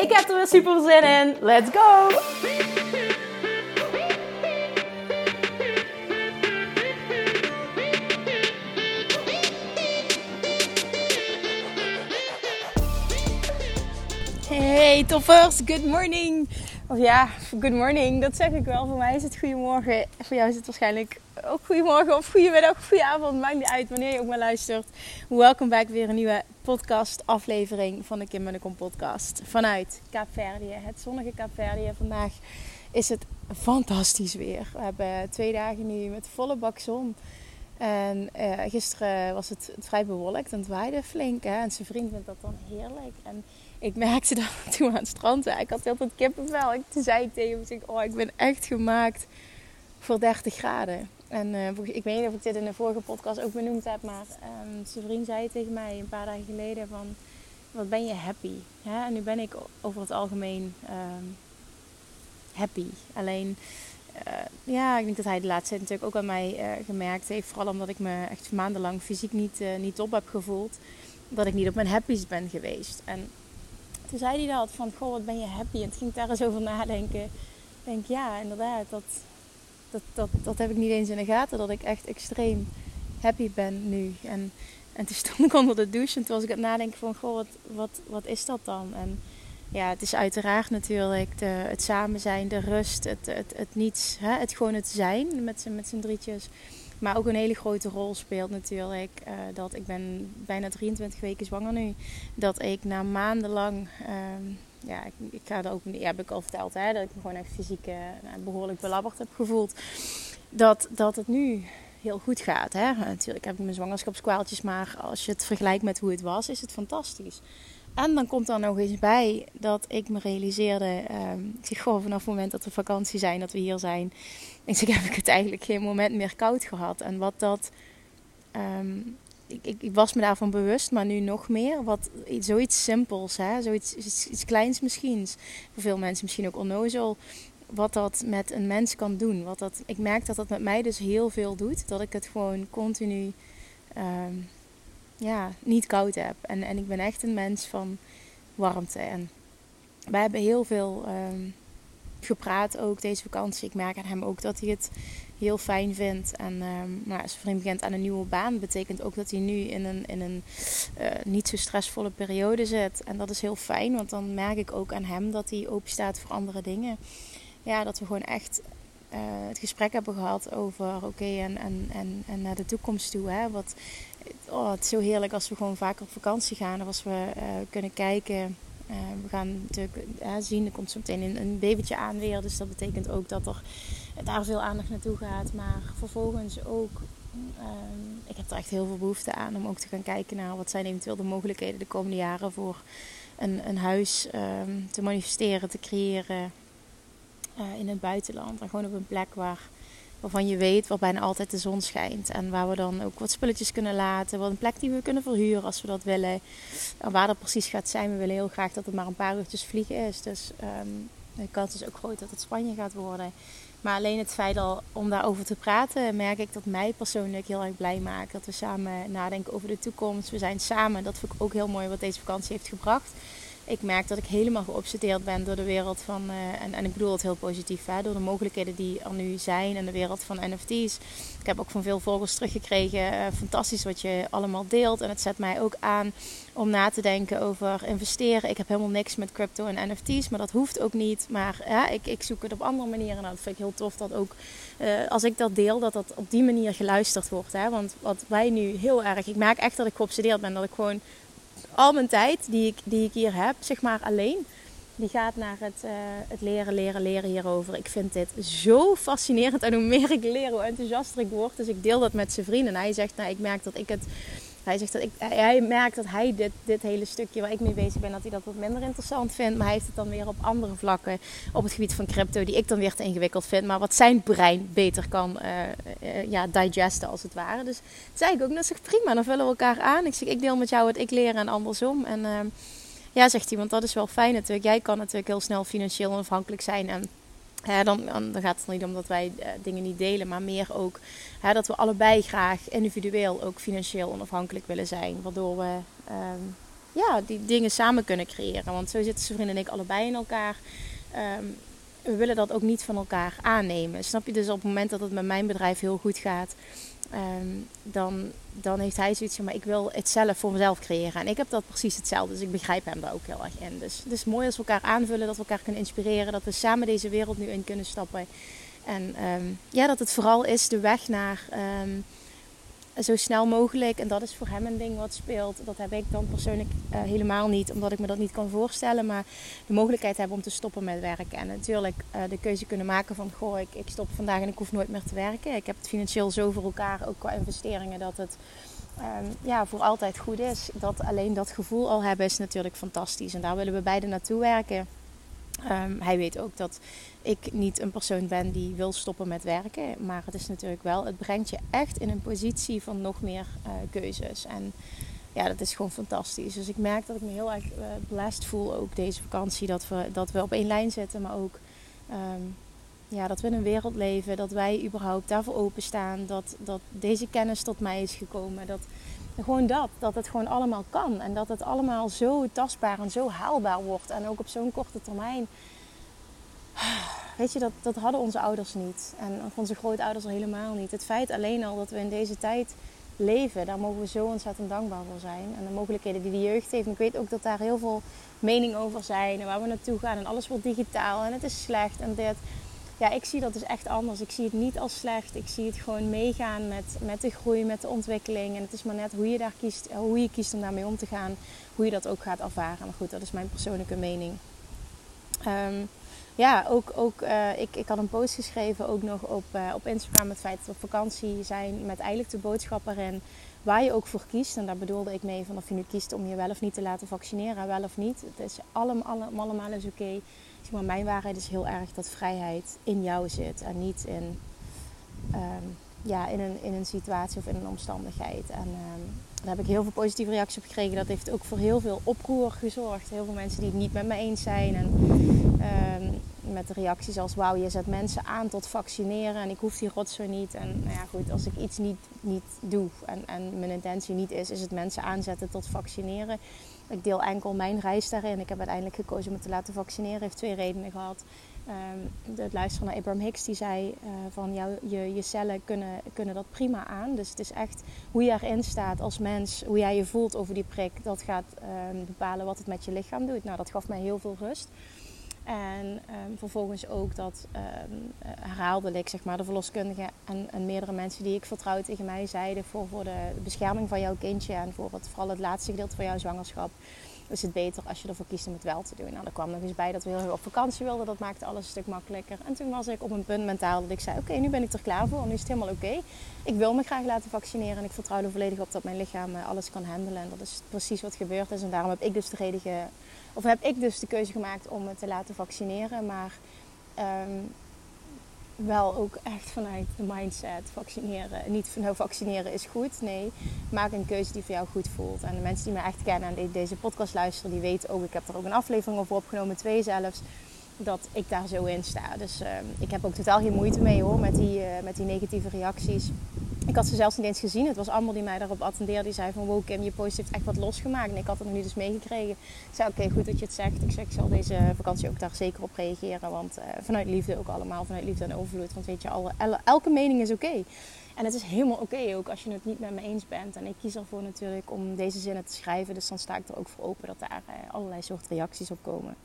Ik heb er weer super zin in. Let's go! Hey toppers, good morning! Of ja, good morning, dat zeg ik wel. Voor mij is het goedemorgen. Voor jou is het waarschijnlijk ook goedemorgen of goedemiddag of goedenavond. Maakt niet uit wanneer je ook maar luistert. Welkom bij weer een nieuwe podcast aflevering van de Kim en de Kom podcast. Vanuit Kaapverdië, het zonnige Kaapverdië. Vandaag is het fantastisch weer. We hebben twee dagen nu met volle bak zon. En uh, gisteren was het, vrij bewolkt en het waaide flink. Hè? En zijn vriend vindt dat dan heerlijk. En ik merkte dat toen we aan het strand. Ik had heel veel kippenvel. Ik, zei ik tegen hem, oh ik ben echt gemaakt voor 30 graden. En uh, ik weet niet of ik dit in de vorige podcast ook benoemd heb. Maar um, zijn vriend zei tegen mij een paar dagen geleden van... Wat ben je happy? Ja, en nu ben ik over het algemeen um, happy. Alleen... Uh, ja, ik denk dat hij de laatste tijd natuurlijk ook aan mij uh, gemerkt heeft. Vooral omdat ik me echt maandenlang fysiek niet, niet op heb gevoeld. Dat ik niet op mijn happy's ben geweest. En toen zei hij dat van, goh, wat ben je happy? En toen ging ik daar eens over nadenken. Ik denk, ja, inderdaad, dat, dat, dat, dat heb ik niet eens in de gaten. Dat ik echt extreem happy ben nu. En, en toen stond ik onder de douche en toen was ik aan het nadenken van, goh, wat, wat, wat is dat dan? En ja, het is uiteraard natuurlijk de, het samen zijn, de rust, het, het, het niets, hè? het gewoon het zijn met z'n, met z'n drietjes. Maar ook een hele grote rol speelt natuurlijk uh, dat ik ben bijna 23 weken zwanger nu. Dat ik na maandenlang, uh, ja, ik, ik, ga er ook, ja, heb ik al verteld, hè, dat ik me gewoon echt fysiek uh, behoorlijk belabberd heb gevoeld. Dat, dat het nu heel goed gaat. Hè? Natuurlijk heb ik mijn zwangerschapskwaaltjes, maar als je het vergelijkt met hoe het was, is het fantastisch. En dan komt er nog eens bij dat ik me realiseerde, uh, ik zeg vanaf het moment dat we vakantie zijn, dat we hier zijn, ik heb ik het eigenlijk geen moment meer koud gehad. En wat dat, um, ik, ik, was me daarvan bewust, maar nu nog meer, wat zoiets simpels, hè? zoiets iets, kleins misschien, voor veel mensen misschien ook onnozel, wat dat met een mens kan doen. Wat dat, ik merk dat dat met mij dus heel veel doet, dat ik het gewoon continu... Um, ja, niet koud heb. En, en ik ben echt een mens van warmte. En wij hebben heel veel um, gepraat ook deze vakantie. Ik merk aan hem ook dat hij het heel fijn vindt. En um, nou, vriend begint aan een nieuwe baan. betekent ook dat hij nu in een, in een uh, niet zo stressvolle periode zit. En dat is heel fijn, want dan merk ik ook aan hem dat hij open staat voor andere dingen. Ja, dat we gewoon echt uh, het gesprek hebben gehad over oké en, en, en, en naar de toekomst toe. Hè? Wat, oh, het is zo heerlijk als we gewoon vaker op vakantie gaan. Of als we uh, kunnen kijken. Uh, we gaan natuurlijk zien, er komt zo meteen een, een babytje aan weer. Dus dat betekent ook dat er daar veel aandacht naartoe gaat. Maar vervolgens ook, ik heb er echt heel veel behoefte aan om ook te gaan kijken naar wat zijn eventueel de mogelijkheden de komende jaren voor een, een huis um, te manifesteren, te creëren in het buitenland. En gewoon op een plek waar, waarvan je weet, waar bijna altijd de zon schijnt. En waar we dan ook wat spulletjes kunnen laten. Wat een plek die we kunnen verhuren als we dat willen. En waar dat precies gaat zijn. We willen heel graag dat het maar een paar uurtjes vliegen is. Dus um, de kans is ook groot dat het Spanje gaat worden. Maar alleen het feit al om daarover te praten, merk ik dat mij persoonlijk heel erg blij maakt. Dat we samen nadenken over de toekomst. We zijn samen, dat vind ik ook heel mooi wat deze vakantie heeft gebracht ik merk dat ik helemaal geobsedeerd ben door de wereld van, uh, en, en ik bedoel het heel positief, hè, door de mogelijkheden die er nu zijn en de wereld van NFT's. Ik heb ook van veel volgers teruggekregen, uh, fantastisch wat je allemaal deelt. En het zet mij ook aan om na te denken over investeren. Ik heb helemaal niks met crypto en NFT's, maar dat hoeft ook niet. Maar ja, ik, ik zoek het op andere manieren. Nou, dat vind ik heel tof dat ook uh, als ik dat deel, dat dat op die manier geluisterd wordt. Hè? Want wat wij nu heel erg, ik merk echt dat ik geobsedeerd ben, dat ik gewoon al mijn tijd die ik, die ik hier heb, zeg maar alleen, die gaat naar het, uh, het leren, leren, leren hierover. Ik vind dit zo fascinerend. En hoe meer ik leer, hoe enthousiaster ik word. Dus ik deel dat met zijn vrienden. En hij zegt, nou, ik merk dat ik het hij zegt dat ik, hij merkt dat hij dit, dit hele stukje waar ik mee bezig ben, dat hij dat wat minder interessant vindt. Maar hij heeft het dan weer op andere vlakken op het gebied van crypto, die ik dan weer te ingewikkeld vind. Maar wat zijn brein beter kan uh, ja, digesten als het ware. Dus zei ik ook, dat zegt prima, dan vullen we elkaar aan. Ik zeg, ik deel met jou wat ik leer en andersom. En uh, ja, zegt hij, want dat is wel fijn natuurlijk. Jij kan natuurlijk heel snel financieel onafhankelijk zijn en dan, dan, gaat het niet om dat wij uh, dingen niet delen, maar meer ook dat we allebei graag individueel ook financieel onafhankelijk willen zijn. Waardoor we ehm, ja, die dingen samen kunnen creëren. Want zo zitten zijn vriend en ik allebei in elkaar. Ehm, we willen dat ook niet van elkaar aannemen. Snap je? Dus op het moment dat het met mijn bedrijf heel goed gaat, Ehm, dan, dan heeft hij zoiets van, maar ik wil het zelf voor mezelf creëren. En ik heb dat precies hetzelfde, dus ik begrijp hem daar ook heel erg in. Dus het is mooi als we elkaar aanvullen, dat we elkaar kunnen inspireren, dat we samen deze wereld nu in kunnen stappen. En ehm, ja, dat het vooral is de weg naar ehm, zo snel mogelijk. En dat is voor hem een ding wat speelt. Dat heb ik dan persoonlijk uh, helemaal niet, omdat ik me dat niet kan voorstellen. Maar de mogelijkheid hebben om te stoppen met werken. En natuurlijk uh, de keuze kunnen maken van: goh, ik, ik stop vandaag en ik hoef nooit meer te werken. Ik heb het financieel zo voor elkaar, ook qua investeringen, dat het. Um, ja, voor altijd goed is. Dat alleen dat gevoel al hebben is natuurlijk fantastisch. En daar willen we beide naartoe werken. Um, hij weet ook dat ik niet een persoon ben die wil stoppen met werken. Maar het is natuurlijk wel, het brengt je echt in een positie van nog meer uh, keuzes. En ja, dat is gewoon fantastisch. Dus ik merk dat ik me heel erg uh, blessed voel ook deze vakantie. Dat we, dat we op één lijn zitten, maar ook um, ja, dat we in een wereld leven. Dat wij überhaupt daarvoor openstaan. Dat, dat deze kennis tot mij is gekomen. Dat, gewoon dat, dat het gewoon allemaal kan. En dat het allemaal zo tastbaar en zo haalbaar wordt. En ook op zo'n korte termijn. Weet je, dat, dat hadden onze ouders niet. En onze grootouders al helemaal niet. Het feit alleen al dat we in deze tijd leven, daar mogen we zo ontzettend dankbaar voor zijn. En de mogelijkheden die de jeugd heeft. Ik weet ook dat daar heel veel mening over zijn. En waar we naartoe gaan. En alles wordt digitaal. En het is slecht. En dit. Ja, ik zie dat dus echt anders. Ik zie het niet als slecht. Ik zie het gewoon meegaan met, met de groei, met de ontwikkeling. En het is maar net hoe je daar kiest, hoe je kiest om daarmee om te gaan. Hoe je dat ook gaat ervaren. Maar goed, dat is mijn persoonlijke mening. Um, ja, ook, ook uh, ik, ik had een post geschreven ook nog op, uh, op Instagram. Het feit dat we op vakantie zijn met eigenlijk de boodschap erin. Waar je ook voor kiest. En daar bedoelde ik mee van of je nu kiest om je wel of niet te laten vaccineren. Wel of niet. Het is allemaal, allemaal, allemaal oké. Maar, mijn waarheid is heel erg dat vrijheid in jou zit. En niet in, um, ja, in, een, in een situatie of in een omstandigheid. En um, daar heb ik heel veel positieve reacties op gekregen. Dat heeft ook voor heel veel oproer gezorgd. Heel veel mensen die het niet met me eens zijn. En um, met de reacties als wauw, je zet mensen aan tot vaccineren en ik hoef die rotzooi niet. En nou ja, goed, als ik iets niet, niet doe en, en mijn intentie niet is, is het mensen aanzetten tot vaccineren. Ik deel enkel mijn reis daarin. Ik heb uiteindelijk gekozen om me te laten vaccineren. Heeft twee redenen gehad. Um, het luisteren naar Abraham Hicks, die zei uh, van jou, je, je cellen kunnen, kunnen dat prima aan. Dus het is echt hoe je erin staat als mens, hoe jij je voelt over die prik, dat gaat um, bepalen wat het met je lichaam doet. Nou, dat gaf mij heel veel rust. En um, vervolgens ook dat um, herhaaldelijk zeg maar, de verloskundige en, meerdere mensen die ik vertrouw tegen mij zeiden voor, voor de bescherming van jouw kindje en voor vooral het laatste gedeelte van jouw zwangerschap is het beter als je ervoor kiest om het wel te doen. Nou, er kwam nog eens bij dat we heel veel op vakantie wilden. Dat maakte alles een stuk makkelijker. En toen was ik op een punt mentaal dat ik zei: Oké, nu ben ik er klaar voor. Nu is het helemaal oké. Ik wil me graag laten vaccineren. En ik vertrouw er volledig op dat mijn lichaam eh, alles kan handelen. En dat is precies wat gebeurd is. En daarom heb ik dus de reden of heb ik dus de keuze gemaakt om me te laten vaccineren. Maar um, wel ook echt vanuit de mindset vaccineren. Niet van nou vaccineren is goed. Nee, maak een keuze die voor jou goed voelt. En de mensen die me echt kennen en deze podcast luisteren, die weten ook, ik heb er ook een aflevering over opgenomen, twee zelfs. Dat ik daar zo in sta. Dus uh, ik heb ook totaal geen moeite mee hoor met die, uh, met die negatieve reacties. Ik had ze zelfs niet eens gezien. Het was allemaal die mij daarop attendeerde. Die zei van wow Kim, je post heeft echt wat losgemaakt. En ik had het nog niet eens meegekregen. Ik zei oké, goed dat je het zegt. Ik zeg ik zal deze vakantie ook daar zeker op reageren. Want uh, vanuit liefde ook allemaal. Vanuit liefde en overvloed. Want weet je, alle, elke mening is oké. En het is helemaal oké ook als je het niet met me eens bent. En ik kies ervoor natuurlijk om deze zinnen te schrijven. Dus dan sta ik er ook voor open dat daar uh, allerlei soort reacties op komen.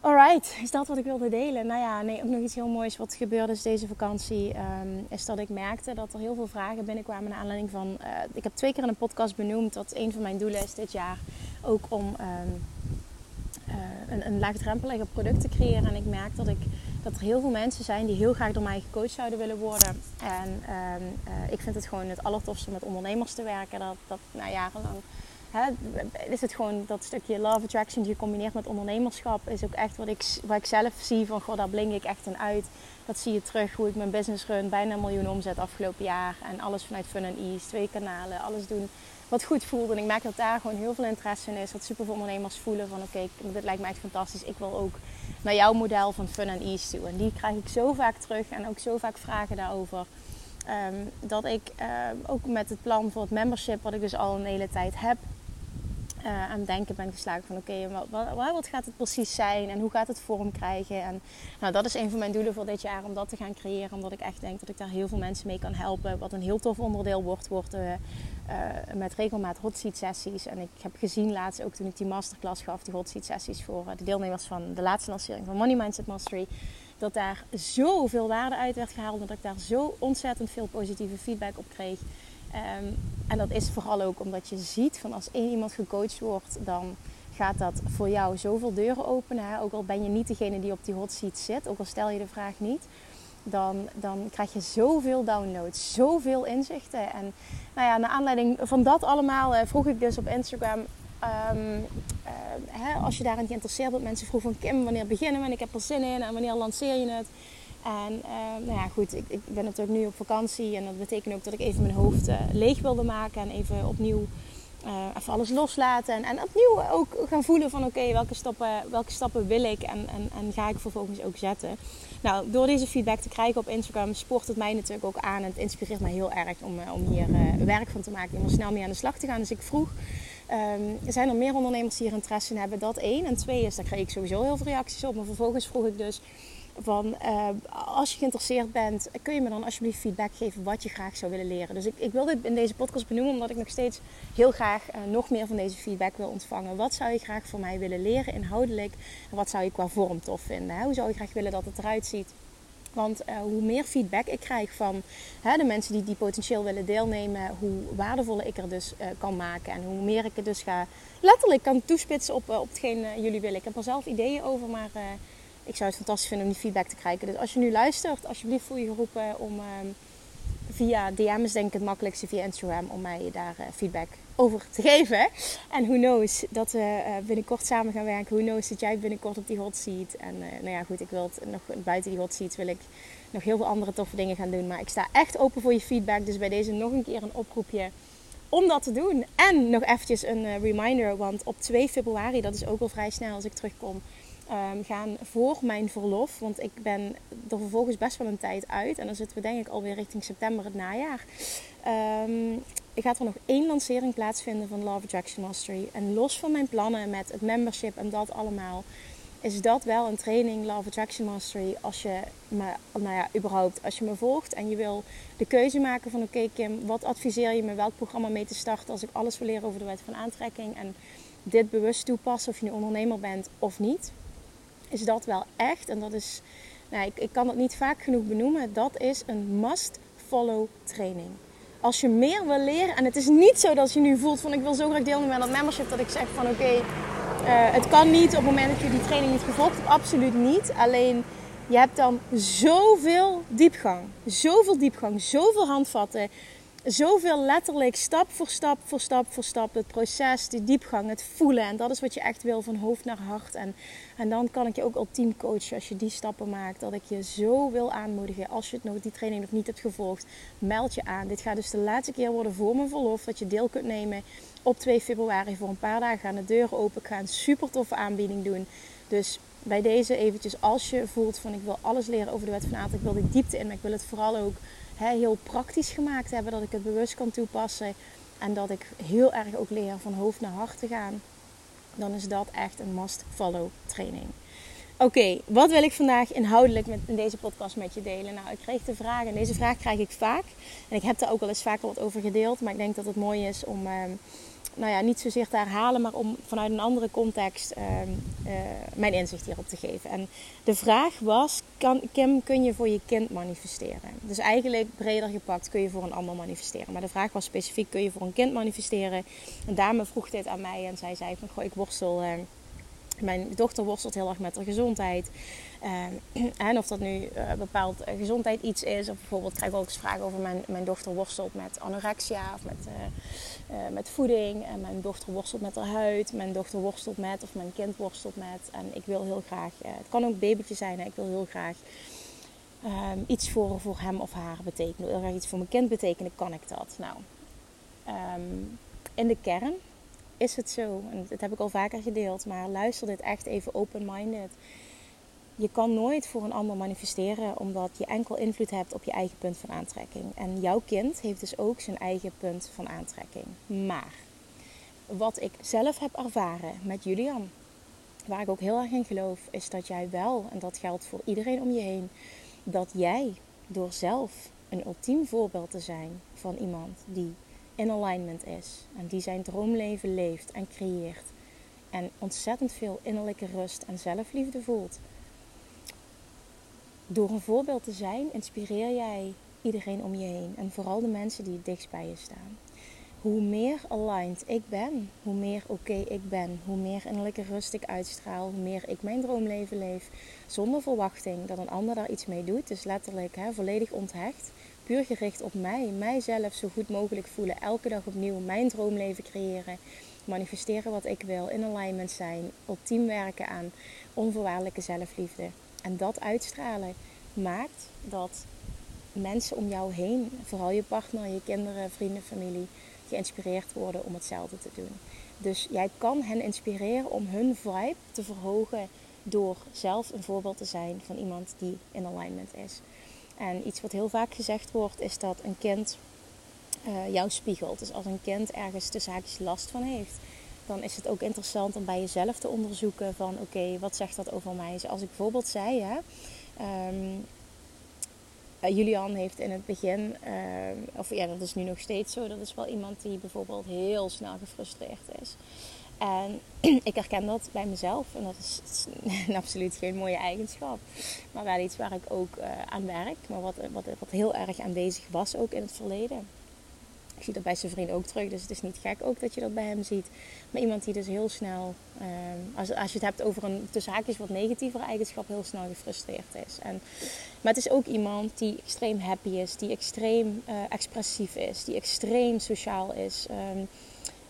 Alright, is dat wat ik wilde delen? Nou ja, nee, ook nog iets heel moois wat gebeurde is deze vakantie. Um, is dat ik merkte dat er heel veel vragen binnenkwamen naar aanleiding van... Uh, ik heb twee keer in een podcast benoemd dat een van mijn doelen is dit jaar ook om um, uh, een, een laagdrempelige product te creëren. En ik merk dat ik dat er heel veel mensen zijn die heel graag door mij gecoacht zouden willen worden. En ehm, eh, ik vind het gewoon het allertofste met ondernemers te werken. Dat, dat nou, jarenlang is het gewoon dat stukje love attraction gecombineerd met ondernemerschap. Is ook echt wat ik, wat ik zelf zie van, goh, daar blink ik echt in uit. Dat zie je terug hoe ik mijn business run. Bijna een miljoen omzet afgelopen jaar. En alles vanuit Fun and Ease. Twee kanalen. Alles doen wat goed voelt. En ik merk dat daar gewoon heel veel interesse in is. Dat super veel ondernemers voelen van oké, dit lijkt mij echt fantastisch. Ik wil ook naar jouw model van Fun and Ease toe. En die krijg ik zo vaak terug. En ook zo vaak vragen daarover. Ehm, dat ik uh, ook met het plan voor het membership, wat ik dus al een hele tijd heb, uh, aan denken ben geslagen van oké, wat, wat, wat, gaat het precies zijn en hoe gaat het vorm krijgen? En nou, dat is een van mijn doelen voor dit jaar om dat te gaan creëren. Omdat ik echt denk dat ik daar heel veel mensen mee kan helpen. Wat een heel tof onderdeel wordt, wordt uh, met regelmatig hot seat sessies. En ik heb gezien laatst ook toen ik die masterclass gaf, die hot seat sessies voor de deelnemers van de laatste lancering van Money Mindset Mastery. Dat daar zoveel waarde uit werd gehaald. Dat ik daar zo ontzettend veel positieve feedback op kreeg. Ehm, en dat is vooral ook omdat je ziet van als één iemand gecoacht wordt, dan gaat dat voor jou zoveel deuren openen. Hè? Ook al ben je niet degene die op die hot seat zit, ook al stel je de vraag niet, dan, dan krijg je zoveel downloads, zoveel inzichten. En nou ja, naar aanleiding van dat allemaal eh, vroeg ik dus op Instagram. Um, uh, hè, als je daarin geïnteresseerd bent, mensen vroegen van Kim, wanneer beginnen we? En ik heb er zin in en wanneer lanceer je het? En uh, nou ja, goed, ik, ik, ben natuurlijk nu op vakantie en dat betekent ook dat ik even mijn hoofd uh, leeg wilde maken en even opnieuw uh, even alles loslaten. En, en opnieuw ook gaan voelen van oké, welke, stappen, welke stappen wil ik en, en, en ga ik vervolgens ook zetten. Nou, door deze feedback te krijgen op Instagram sport het mij natuurlijk ook aan en het inspireert mij heel erg om, om hier werk van te maken, om er snel mee aan de slag te gaan. Dus ik vroeg, um, zijn er meer ondernemers die hier interesse in hebben? Dat één. En twee is, daar kreeg ik sowieso heel veel reacties op. Maar vervolgens vroeg ik dus van uh, als je geïnteresseerd bent, kun je me dan alsjeblieft feedback geven wat je graag zou willen leren. Dus ik, ik wil dit in deze podcast benoemen omdat ik nog steeds heel graag uh, nog meer van deze feedback wil ontvangen. Wat zou je graag van mij willen leren inhoudelijk en wat zou je qua vorm tof vinden? Hoe zou je graag willen dat het eruit ziet? Want uh, hoe meer feedback ik krijg van hè, de mensen die, die potentieel willen deelnemen, hoe waardevoller ik er dus kan maken. En hoe meer ik het dus ga letterlijk kan toespitsen op, op hetgeen jullie willen. Ik heb er zelf ideeën over, maar ik zou het fantastisch vinden om die feedback te krijgen. Dus als je nu luistert, alsjeblieft voel je geroepen om uh, via DM is denk ik het makkelijkste via Instagram om mij daar uh, feedback over te geven. En who knows dat we uh, binnenkort samen gaan werken. Who knows dat jij binnenkort op die hot seat. En nou ja, goed, ik wil het nog buiten die hot seat wil ik nog heel veel andere toffe dingen gaan doen. Maar ik sta echt open voor je feedback. Dus bij deze nog een keer een oproepje om dat te doen. En nog eventjes een reminder, want op 2 februari, dat is ook al vrij snel als ik terugkom um, gaan voor mijn verlof. Want ik ben er vervolgens best wel een tijd uit. En dan zitten we denk ik alweer richting september het najaar. Um, ik ga er nog één lancering plaatsvinden van Love Attraction Mastery. En los van mijn plannen met het membership en dat allemaal... is dat wel een training Love Attraction Mastery. Als je me, nou ja, überhaupt, als je me volgt en je wil de keuze maken van... oké Kim, wat adviseer je me welk programma mee te starten... als ik alles wil leren over de wet van aantrekking... en dit bewust toepassen of je nu ondernemer bent of niet is dat wel echt, en dat is, nou, ik, ik kan het niet vaak genoeg benoemen, dat is een must-follow training. Als je meer wil leren, en het is niet zo dat je nu voelt van ik wil zo graag deelnemen aan dat membership, dat ik zeg van oké, uh, het kan niet op het moment dat je die training niet gevolgd hebt, absoluut niet. Alleen je hebt dan zoveel diepgang, zoveel diepgang, zoveel handvatten zoveel letterlijk stap voor stap voor stap voor stap. Het proces, de diepgang, het voelen. En dat is wat je echt wil van hoofd naar hart. En, en dan kan ik je ook ultiem coachen als je die stappen maakt. Dat ik je zo wil aanmoedigen. Als je het nog, die training nog niet hebt gevolgd, meld je aan. Dit gaat dus de laatste keer worden voor mijn verlof. Dat je deel kunt nemen op 2 februari. Voor een paar dagen gaan de deuren open. Ik ga een super toffe aanbieding doen. Dus bij deze eventjes, als je voelt van ik wil alles leren over de wet van aantrekking. Ik wil die diepte in, maar ik wil het vooral ook heel praktisch gemaakt hebben. Dat ik het bewust kan toepassen. En dat ik heel erg ook leer van hoofd naar hart te gaan. Dan is dat echt een must-follow training. Oké, wat wil ik vandaag inhoudelijk met, in deze podcast met je delen? Nou, ik kreeg de vraag, en deze vraag krijg ik vaak. En ik heb daar ook al eens vaker wat over gedeeld. Maar ik denk dat het mooi is om... Ehm, nou ja, niet zozeer te herhalen, maar om vanuit een andere context uh, uh, mijn inzicht hierop te geven. En de vraag was, kan, Kim, kun je voor je kind manifesteren? Dus eigenlijk breder gepakt, kun je voor een ander manifesteren. Maar de vraag was specifiek, kun je voor een kind manifesteren? Een dame vroeg dit aan mij en zij zei van, goh, ik worstel... Uh, Mijn dochter worstelt heel erg met haar gezondheid. Uh, en of dat nu uh, bepaald gezondheid iets is. Of bijvoorbeeld krijg ik ook eens vragen over mijn, mijn dochter worstelt met anorexia of met, uh, met voeding. En mijn dochter worstelt met haar huid. Mijn dochter worstelt met of mijn kind worstelt met. En ik wil heel graag, het kan ook babytje zijn. Ik wil heel graag um, iets voor, voor hem of haar betekenen. Heel graag iets voor mijn kind betekenen. Kan ik dat? Nou, um, in de kern is het zo. En dat heb ik al vaker gedeeld. Maar luister dit echt even open-minded. Je kan nooit voor een ander manifesteren omdat je enkel invloed hebt op je eigen punt van aantrekking. En jouw kind heeft dus ook zijn eigen punt van aantrekking. Maar wat ik zelf heb ervaren met Julian, waar ik ook heel erg in geloof, is dat jij wel, en dat geldt voor iedereen om je heen, dat jij door zelf een ultiem voorbeeld te zijn van iemand die in alignment is en die zijn droomleven leeft en creëert en ontzettend veel innerlijke rust en zelfliefde voelt. Door een voorbeeld te zijn, inspireer jij iedereen om je heen en vooral de mensen die het dichtst bij je staan. Hoe meer aligned ik ben, hoe meer oké ik ben, hoe meer innerlijke rust ik uitstraal, hoe meer ik mijn droomleven leef, zonder verwachting dat een ander daar iets mee doet. Dus letterlijk hè, volledig onthecht puur gericht op mij. Mijzelf zo goed mogelijk voelen. Elke dag opnieuw mijn droomleven creëren. Manifesteren wat ik wil. In alignment zijn. Ultiem werken aan onvoorwaardelijke zelfliefde. En dat uitstralen maakt dat mensen om jou heen, vooral je partner, je kinderen, vrienden, familie, geïnspireerd worden om hetzelfde te doen. Dus jij kan hen inspireren om hun vibe te verhogen door zelf een voorbeeld te zijn van iemand die in alignment is. En iets wat heel vaak gezegd wordt, is dat een kind uh, jou spiegelt. Dus als een kind ergens de zaakjes last van heeft, dan is het ook interessant om bij jezelf te onderzoeken van oké, wat zegt dat over mij? Zoals ik bijvoorbeeld zei, hè, um, Julian heeft in het begin, uh, of ja, dat is nu nog steeds zo, dat is wel iemand die bijvoorbeeld heel snel gefrustreerd is. En ik herken dat bij mezelf. En dat is, absoluut geen mooie eigenschap. Maar wel iets waar ik ook uh, aan werk. Maar wat, wat, wat heel erg aanwezig was ook in het verleden. Ik zie dat bij zijn vriend ook terug. Dus het is niet gek ook dat je dat bij hem ziet. Maar iemand die dus heel snel, uh, als, als je het hebt over een tussen haakjes wat negatievere eigenschap, heel snel gefrustreerd is. En, maar het is ook iemand die extreem happy is, die extreem uh, expressief is, die extreem sociaal is. Um,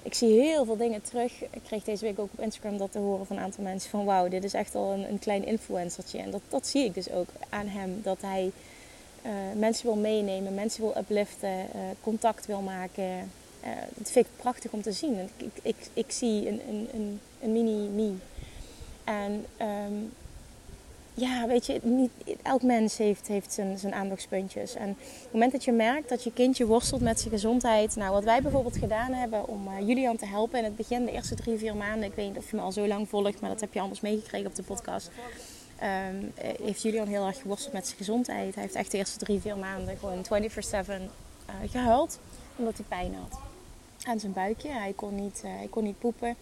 ik zie heel veel dingen terug. Ik kreeg deze week ook op Instagram dat te horen van een aantal mensen van wauw, dit is echt al een, een klein influencertje. En dat, dat zie ik dus ook aan hem. Dat hij uh, mensen wil meenemen, mensen wil upliften, uh, contact wil maken. Uh, dat vind ik prachtig om te zien. Ik, ik, ik, zie een, een, een, een mini-me. En um, ja, weet je, niet, elk mens heeft, heeft zijn, zijn aandachtspuntjes. En op het moment dat je merkt dat je kindje worstelt met zijn gezondheid. Nou, wat wij bijvoorbeeld gedaan hebben om Julian te helpen in het begin, de eerste drie, vier maanden. Ik weet niet of je me al zo lang volgt, maar dat heb je anders meegekregen op de podcast. Um, heeft Julian heel erg geworsteld met zijn gezondheid. Hij heeft echt de eerste drie, vier maanden gewoon 24-7 uh, gehuild, omdat hij pijn had aan zijn buikje. Hij kon niet, uh, hij kon niet poepen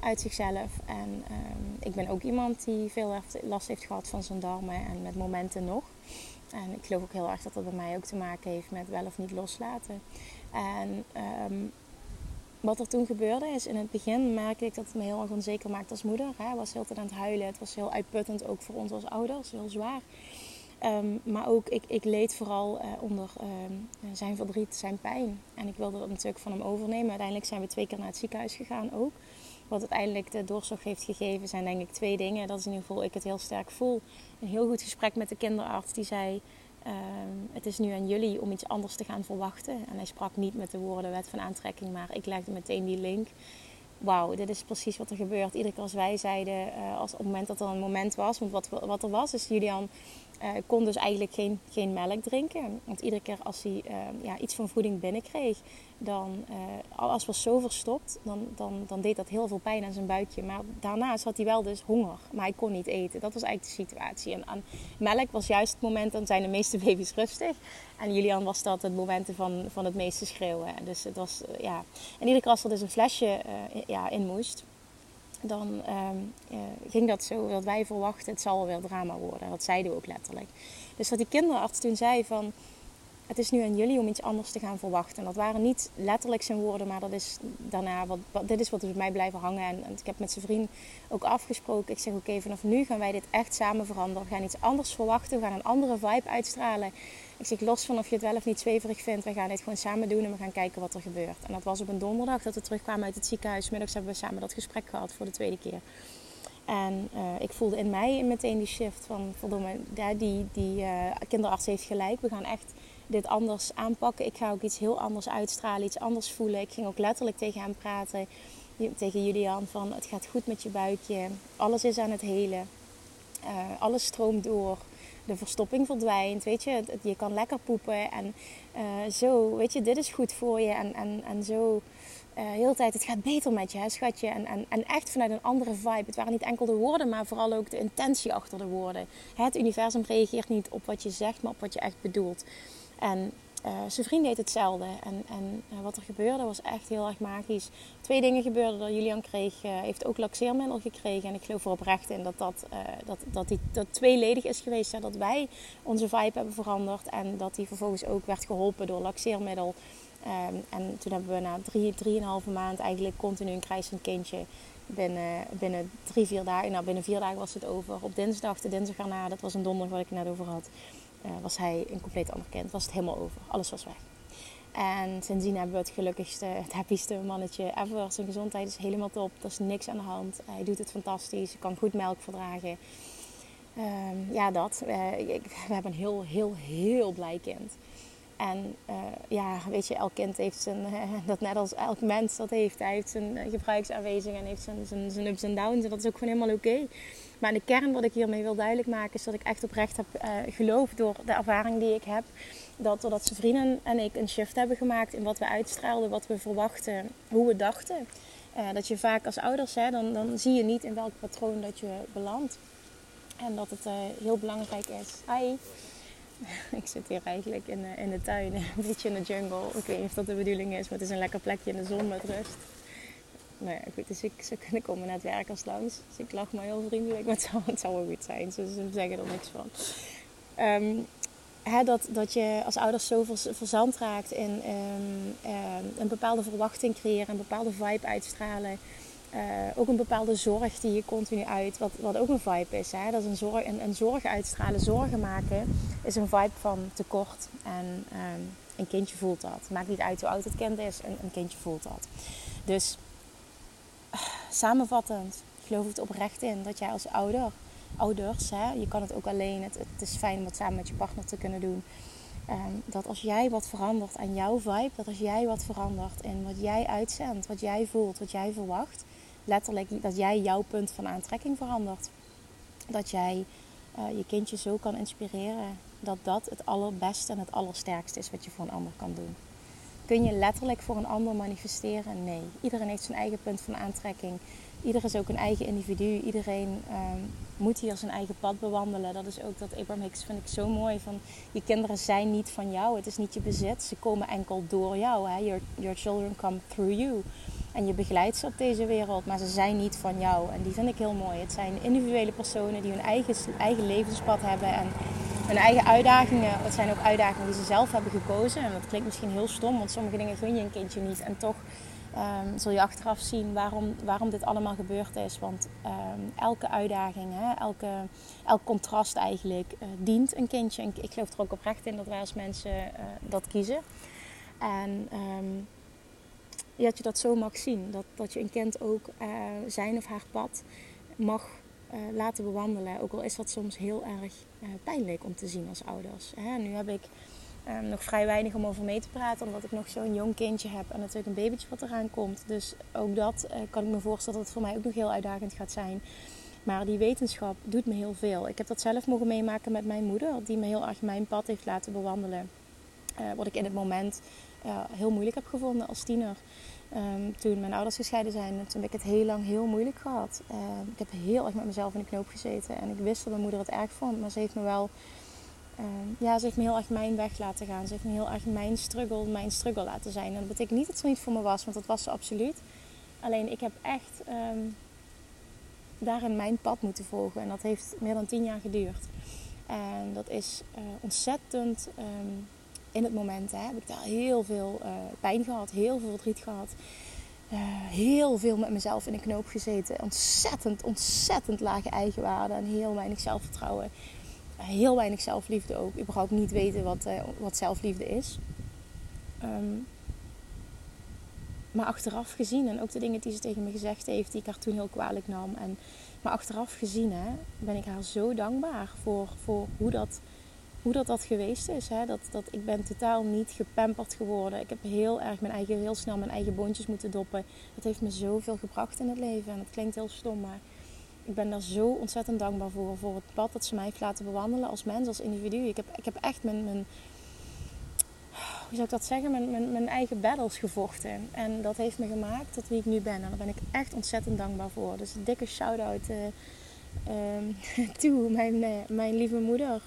uit zichzelf. En um, ik ben ook iemand die veel last heeft gehad van zijn darmen en met momenten nog. En ik geloof ook heel erg dat dat bij mij ook te maken heeft met wel of niet loslaten. En um, wat er toen gebeurde is, in het begin merkte ik dat het me heel erg onzeker maakte als moeder. Hij was heel tijd aan het huilen. Het was heel uitputtend, ook voor ons als ouders. Heel zwaar. Um, maar ook, ik, ik leed vooral uh, onder um, zijn verdriet, zijn pijn. En ik wilde dat natuurlijk van hem overnemen. Uiteindelijk zijn we twee keer naar het ziekenhuis gegaan ook. Wat uiteindelijk de doorslag heeft gegeven zijn denk ik twee dingen. Dat is in ieder geval ik het heel sterk voel. Een heel goed gesprek met de kinderarts die zei... Uh, het is nu aan jullie om iets anders te gaan verwachten. En hij sprak niet met de woorden wet van aantrekking, maar ik legde meteen die link. Wauw, dit is precies wat er gebeurt. Iedere keer als wij zeiden, uh, als op het moment dat er een moment was, want wat, wat er was, is Julian uh, kon dus eigenlijk geen, geen melk drinken. Want iedere keer als hij uh, ja, iets van voeding binnenkreeg, dan, uh, als was zo verstopt, dan, dan, dan deed dat heel veel pijn aan zijn buikje. Maar daarnaast had hij wel dus honger, maar hij kon niet eten. Dat was eigenlijk de situatie. En aan melk was juist het moment, dan zijn de meeste baby's rustig. En Julian was dat het moment van, van het meeste schreeuwen. Dus het was, ja. En iedere keer als er dus een flesje ja, in moest, dan um, uh, ging dat zo dat wij verwachten het zal weer drama worden. Dat zeiden we ook letterlijk. Dus wat die kinderarts toen zei van... het is nu aan jullie om iets anders te gaan verwachten. En dat waren niet letterlijk zijn woorden, maar dat is daarna wat, dit is wat er bij mij blijven hangen. En, en, ik heb met zijn vriend ook afgesproken. Ik zeg oké, vanaf nu gaan wij dit echt samen veranderen. We gaan iets anders verwachten. We gaan een andere vibe uitstralen. Ik zeg los van of je het wel of niet zweverig vindt. We gaan dit gewoon samen doen en we gaan kijken wat er gebeurt. En dat was op een donderdag dat we terugkwamen uit het ziekenhuis. Middags hebben we samen dat gesprek gehad voor de tweede keer. En uh, ik voelde in mij meteen die shift van, verdomme, die, die uh, kinderarts heeft gelijk. We gaan echt dit anders aanpakken. Ik ga ook iets heel anders uitstralen, iets anders voelen. Ik ging ook letterlijk tegen hem praten, tegen Julian, van het gaat goed met je buikje. Alles is aan het helen. Uh, alles stroomt door. De verstopping verdwijnt, weet je. Je kan lekker poepen en zo, weet je, dit is goed voor je. En, en, en zo uh, heel tijd, het gaat beter met je, schatje. En, en, en echt vanuit een andere vibe. Het waren niet enkel de woorden, maar vooral ook de intentie achter de woorden. Het universum reageert niet op wat je zegt, maar op wat je echt bedoelt. En uh, zijn vriend deed hetzelfde. En, en uh, wat er gebeurde was echt heel erg magisch. Twee dingen gebeurden er. Julian kreeg, uh, heeft ook laxeermiddel gekregen. En ik geloof er oprecht in dat dat, dat, dat, die, dat tweeledig is geweest. Hè? Dat wij onze vibe hebben veranderd. En dat hij vervolgens ook werd geholpen door laxeermiddel. Um, en toen hebben we na drie, drieënhalve maand eigenlijk continu een krijsend kindje. Binnen, binnen drie, vier dagen, nou binnen vier dagen was het over. Op dinsdag, de dinsdag erna, dat was een donderdag wat ik het net over had, uh, was hij een compleet ander kind. Was het helemaal over. Alles was weg. En sindsdien hebben we het gelukkigste, het happyste mannetje ever. Zijn gezondheid is helemaal top. Er is niks aan de hand. Hij doet het fantastisch. Hij kan goed melk verdragen. Um, ja, dat. Ik, we hebben een heel, heel, heel blij kind. En uh, ja, weet je, elk kind heeft zijn, dat net als elk mens dat heeft. Hij heeft zijn uh, en heeft zijn, zijn, zijn ups en downs. En dat is ook gewoon helemaal oké. Maar de kern wat ik hiermee wil duidelijk maken is dat ik echt oprecht heb geloofd door de ervaring die ik heb. Dat doordat zijn vrienden en ik een shift hebben gemaakt in wat we uitstraalden, wat we verwachten, hoe we dachten. dat je vaak als ouders, hè, dan, dan zie je niet in welk patroon dat je belandt. En dat het heel belangrijk is. Hi. ik zit hier eigenlijk in de, in de tuin, een beetje in de jungle. Ik weet niet of dat de bedoeling is, maar het is een lekker plekje in de zon met rust. Nou ja, goed, dus ik, ze kunnen komen net werkers langs. Dus ik lach maar heel vriendelijk, maar het zou, het zou wel goed zijn. Ze, ze zeggen er niks van. Um, hè, dat, dat je als ouders zo verzand raakt in um, um, een bepaalde verwachting creëren, een bepaalde vibe uitstralen. Uh, ook een bepaalde zorg die je continu uit, wat, wat ook een vibe is. Hè? Dat is een zorg, een, een zorg uitstralen, zorgen maken, is een vibe van tekort. En um, een kindje voelt dat. Maakt niet uit hoe oud het kind is, een, een kindje voelt dat. Dus uh, samenvattend, geloof het oprecht in dat jij als ouder, ouders, hè, je kan het ook alleen, het, het is fijn om het samen met je partner te kunnen doen. Um, dat als jij wat verandert aan jouw vibe, dat als jij wat verandert in wat jij uitzendt, wat jij voelt, wat jij verwacht, letterlijk dat jij jouw punt van aantrekking verandert. Dat jij uh, je kindje zo kan inspireren dat dat het allerbeste en het allersterkste is wat je voor een ander kan doen. Kun je letterlijk voor een ander manifesteren? Nee. Iedereen heeft zijn eigen punt van aantrekking. Iedereen is ook een eigen individu. Iedereen um, moet hier zijn eigen pad bewandelen. Dat is ook dat Abraham Hicks vind ik zo mooi. Van, je kinderen zijn niet van jou. Het is niet je bezit. Ze komen enkel door jou. Hè? Your, your children come through you. En je begeleidt ze op deze wereld, maar ze zijn niet van jou. En die vind ik heel mooi. Het zijn individuele personen die hun eigen, eigen levenspad hebben en hun eigen uitdagingen. Het zijn ook uitdagingen die ze zelf hebben gekozen. En dat klinkt misschien heel stom, want sommige dingen gun je een kindje niet. En toch um, zul je achteraf zien waarom, waarom dit allemaal gebeurd is. Want um, elke uitdaging, hè, elke, elk contrast eigenlijk, uh, dient een kindje. En ik geloof er ook oprecht in dat wij als mensen uh, dat kiezen. En... Um, dat je dat zo mag zien. Dat, dat je een kind ook uh, zijn of haar pad mag uh, laten bewandelen. Ook al is dat soms heel erg uh, pijnlijk om te zien als ouders. Hè? Nu heb ik um, nog vrij weinig om over mee te praten, omdat ik nog zo'n jong kindje heb en natuurlijk een babytje wat eraan komt. Dus ook dat kan ik me voorstellen dat het voor mij ook nog heel uitdagend gaat zijn. Maar die wetenschap doet me heel veel. Ik heb dat zelf mogen meemaken met mijn moeder, die me heel erg mijn pad heeft laten bewandelen. wat ik in het moment heel moeilijk heb gevonden als tiener. Um, toen mijn ouders gescheiden zijn, toen heb ik het heel lang heel moeilijk gehad. Uh, ik heb heel erg met mezelf in de knoop gezeten. En ik wist dat mijn moeder het erg vond. Maar ze heeft me wel... Uh, ja, ze heeft me heel erg mijn weg laten gaan. Ze heeft me heel erg mijn struggle, mijn struggle laten zijn. En dat betekent niet dat ze niet voor me was, want dat was ze absoluut. Alleen ik heb echt um, daarin mijn pad moeten volgen. En dat heeft meer dan tien jaar geduurd. En dat is uh, ontzettend... in het moment hè, heb ik daar heel veel uh, pijn gehad, heel veel verdriet gehad. Uh, heel veel met mezelf in de knoop gezeten. Ontzettend, ontzettend lage eigenwaarde en heel weinig zelfvertrouwen. Uh, heel weinig zelfliefde ook. Überhaupt niet weten wat, wat zelfliefde is. Um, maar achteraf gezien, en ook de dingen die ze tegen me gezegd heeft, die ik haar toen heel kwalijk nam. En, maar achteraf gezien hè, ben ik haar zo dankbaar voor, voor hoe, dat, hoe dat, dat geweest is. Hè. Dat, dat, ik ben totaal niet gepamperd geworden. Ik heb heel erg mijn eigen, heel snel mijn eigen boontjes moeten doppen. Dat heeft me zoveel gebracht in het leven. En dat klinkt heel stom, maar ik ben daar zo ontzettend dankbaar voor. Voor het pad dat ze mij heeft laten bewandelen als mens, als individu. Ik heb, ik heb echt mijn, mijn hoe zou ik dat zeggen, mijn, mijn, mijn, eigen battles gevochten. En dat heeft me gemaakt tot wie ik nu ben. En daar ben ik echt ontzettend dankbaar voor. Dus een dikke shout-out uh, toe, mijn, uh, mijn lieve moeder.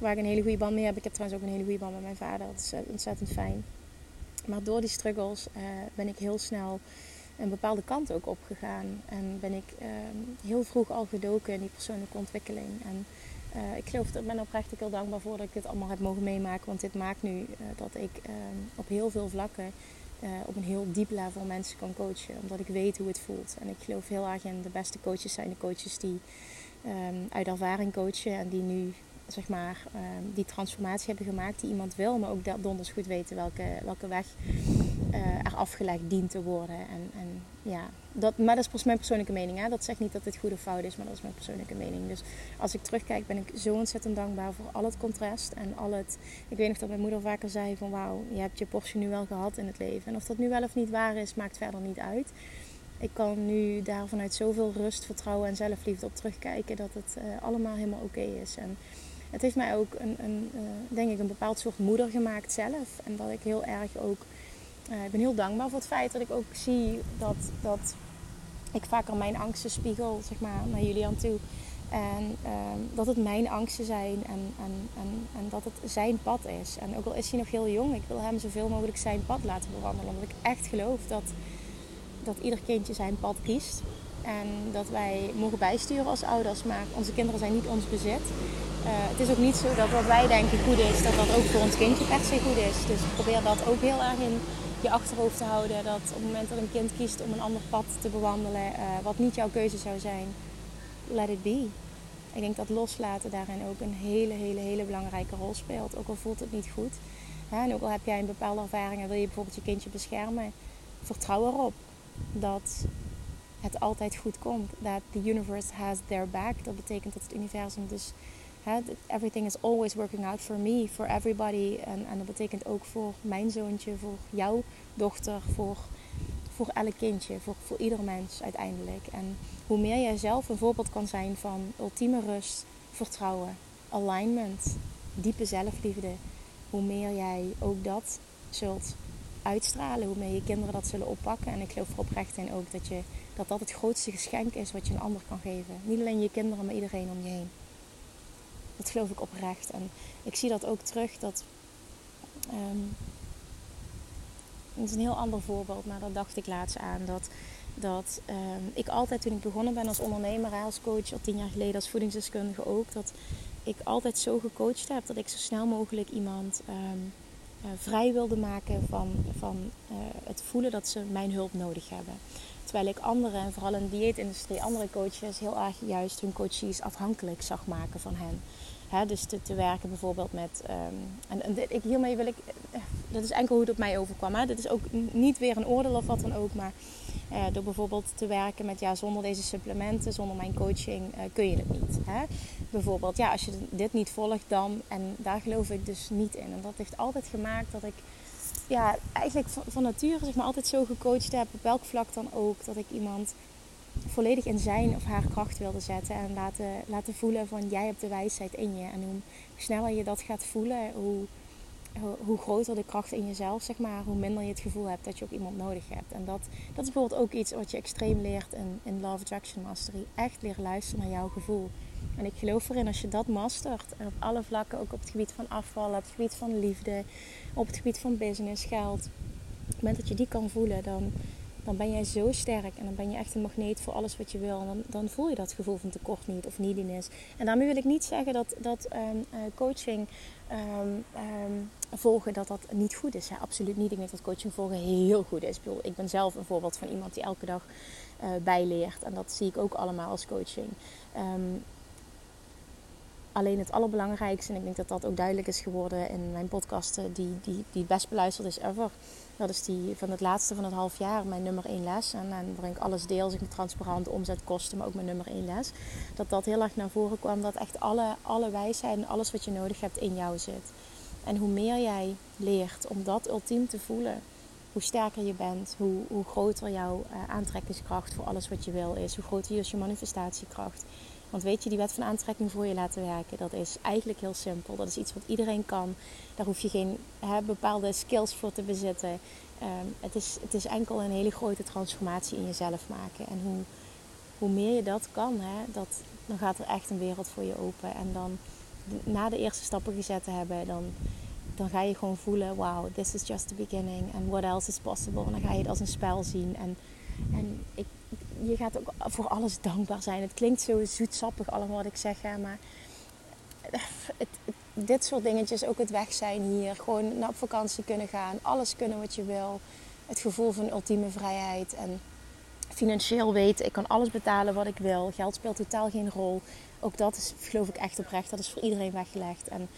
Waar ik een hele goede band mee heb. Ik heb trouwens ook een hele goede band met mijn vader. Dat is ontzettend fijn. Maar door die struggles uh, ben ik heel snel een bepaalde kant ook opgegaan. En ben ik ehm, heel vroeg al gedoken in die persoonlijke ontwikkeling. En uh, ik geloof, ik ben oprecht heel dankbaar voor dat ik dit allemaal heb mogen meemaken. Want dit maakt nu dat ik uh, op heel veel vlakken eh, op een heel diep level mensen kan coachen. Omdat ik weet hoe het voelt. En ik geloof heel erg in de beste coaches zijn de coaches die um, uit ervaring coachen. En die nu zeg maar um, die transformatie hebben gemaakt die iemand wil. Maar ook donders goed weten welke, welke weg er afgelegd dient te worden. En, en ja, dat, maar dat is mijn persoonlijke mening. Hè? Dat zegt niet dat dit goed of fout is, maar dat is mijn persoonlijke mening. Dus als ik terugkijk, ben ik zo ontzettend dankbaar voor al het contrast en al het. Ik weet nog dat mijn moeder vaker zei: van wauw, je hebt je portie nu wel gehad in het leven. En of dat nu wel of niet waar is, maakt verder niet uit. Ik kan nu daar vanuit zoveel rust, vertrouwen en zelfliefde op terugkijken dat het uh, allemaal helemaal oké is. En het heeft mij ook een, een uh, denk ik, een bepaald soort moeder gemaakt zelf. En dat ik heel erg ook uh, ik ben heel dankbaar voor het feit dat ik ook zie dat, dat ik vaker mijn angsten spiegel zeg maar, naar jullie aan toe. En uh, dat het mijn angsten zijn en, en, en, en, dat het zijn pad is. En ook al is hij nog heel jong, ik wil hem zoveel mogelijk zijn pad laten bewandelen. Omdat ik echt geloof dat, dat ieder kindje zijn pad kiest. En dat wij mogen bijsturen als ouders, maar onze kinderen zijn niet ons bezit. Uh, het is ook niet zo dat wat wij denken goed is, dat dat ook voor ons kindje per se goed is. Dus probeer dat ook heel erg in je achterhoofd te houden. Dat op het moment dat een kind kiest om een ander pad te bewandelen, uh, wat niet jouw keuze zou zijn, let it be. Ik denk dat loslaten daarin ook een hele, hele, hele belangrijke rol speelt. Ook al voelt het niet goed. en ook al heb jij een bepaalde ervaring en wil je bijvoorbeeld je kindje beschermen, vertrouw erop dat het altijd goed komt. Dat the universe has their back. Dat betekent dat het universum dus everything is always working out for me, for everybody. En, en dat betekent ook voor mijn zoontje, voor jouw dochter, voor, voor elk kindje, voor, voor ieder mens uiteindelijk. En hoe meer jij zelf een voorbeeld kan zijn van ultieme rust, vertrouwen, alignment, diepe zelfliefde, hoe meer jij ook dat zult uitstralen, hoe meer je kinderen dat zullen oppakken. En ik geloof er oprecht in ook dat, je, dat dat het grootste geschenk is wat je een ander kan geven. Niet alleen je kinderen, maar iedereen om je heen. Dat geloof ik oprecht. En ik zie dat ook terug. Dat, het is een heel ander voorbeeld, maar daar dacht ik laatst aan. Dat, dat um, ik altijd toen ik begonnen ben als ondernemer, als coach, al tien jaar geleden als voedingsdeskundige ook, dat ik altijd zo gecoacht heb dat ik zo snel mogelijk iemand um, uh, vrij wilde maken van, van uh, het voelen dat ze mijn hulp nodig hebben. Terwijl ik anderen, en vooral in de dieetindustrie, andere coaches heel erg juist hun coaches afhankelijk zag maken van hen. He, dus te, te, werken bijvoorbeeld met. Um, en, ik, hiermee wil ik. Eh, dat is enkel hoe het op mij overkwam. Hè. Dit is ook niet weer een oordeel of wat dan ook. Maar uh, door bijvoorbeeld te werken met. Ja, zonder deze supplementen, zonder mijn coaching, uh, kun je het niet. Hè. Bijvoorbeeld, ja, als je dit niet volgt, dan. En daar geloof ik dus niet in. En dat heeft altijd gemaakt dat ik. Ja, eigenlijk van, van nature zeg maar altijd zo gecoacht heb. Op welk vlak dan ook. Dat ik iemand volledig in zijn of haar kracht wilde zetten. En laten, laten voelen van jij hebt de wijsheid in je. En hoe sneller je dat gaat voelen, hoe, hoe groter de kracht in jezelf, zeg maar, hoe minder je het gevoel hebt dat je ook iemand nodig hebt. En dat, dat is bijvoorbeeld ook iets wat je extreem leert in, in Love Attraction Mastery. Echt leren luisteren naar jouw gevoel. En ik geloof erin als je dat mastert, en op alle vlakken, ook op het gebied van afvallen, op het gebied van liefde, op het gebied van business, geld. Op het moment dat je die kan voelen, dan, dan ben jij zo sterk en dan ben je echt een magneet voor alles wat je wil. En dan, dan voel je dat gevoel van tekort niet of neediness. En daarmee wil ik niet zeggen dat, dat ehm, eh, coaching ehm, ehm, volgen dat dat niet goed is. Ja, absoluut niet. Ik denk dat coaching volgen heel goed is. Ik, bedoel, ik ben zelf een voorbeeld van iemand die elke dag uh, bijleert. En dat zie ik ook allemaal als coaching. Alleen het allerbelangrijkste, en ik denk dat dat ook duidelijk is geworden in mijn podcasten, die, die, die het best beluisterd is ever. Dat is die van het laatste van het half jaar, mijn nummer 1 les. En, en waarin ik alles deel, zeg transparant, omzetkosten, maar ook mijn nummer 1 les. Dat dat heel erg naar voren kwam, dat echt alle, alle wijsheid en alles wat je nodig hebt in jou zit. En hoe meer jij leert om dat ultiem te voelen, hoe sterker je bent, hoe, hoe groter jouw uh, aantrekkingskracht voor alles wat je wil is, hoe groter is je manifestatiekracht. Want weet je, die wet van aantrekking voor je laten werken, dat is eigenlijk heel simpel. Dat is iets wat iedereen kan. Daar hoef je geen hè, bepaalde skills voor te bezitten. Ehm, het, is, het is enkel een hele grote transformatie in jezelf maken. En hoe, hoe meer je dat kan, hè, dat, dan gaat er echt een wereld voor je open. En dan na de eerste stappen gezet te hebben, dan, dan ga je gewoon voelen: wow, this is just the beginning. And what else is possible? En dan ga je het als een spel zien. En, en ik, je gaat ook voor alles dankbaar zijn. Het klinkt zo zoetsappig allemaal wat ik zeg, maar het, dit soort dingetjes, ook het weg zijn hier, gewoon naar op vakantie kunnen gaan, alles kunnen wat je wil. Het gevoel van ultieme vrijheid en financieel weten, ik kan alles betalen wat ik wil. Geld speelt totaal geen rol. Ook dat is, geloof ik echt oprecht, dat is voor iedereen weggelegd. En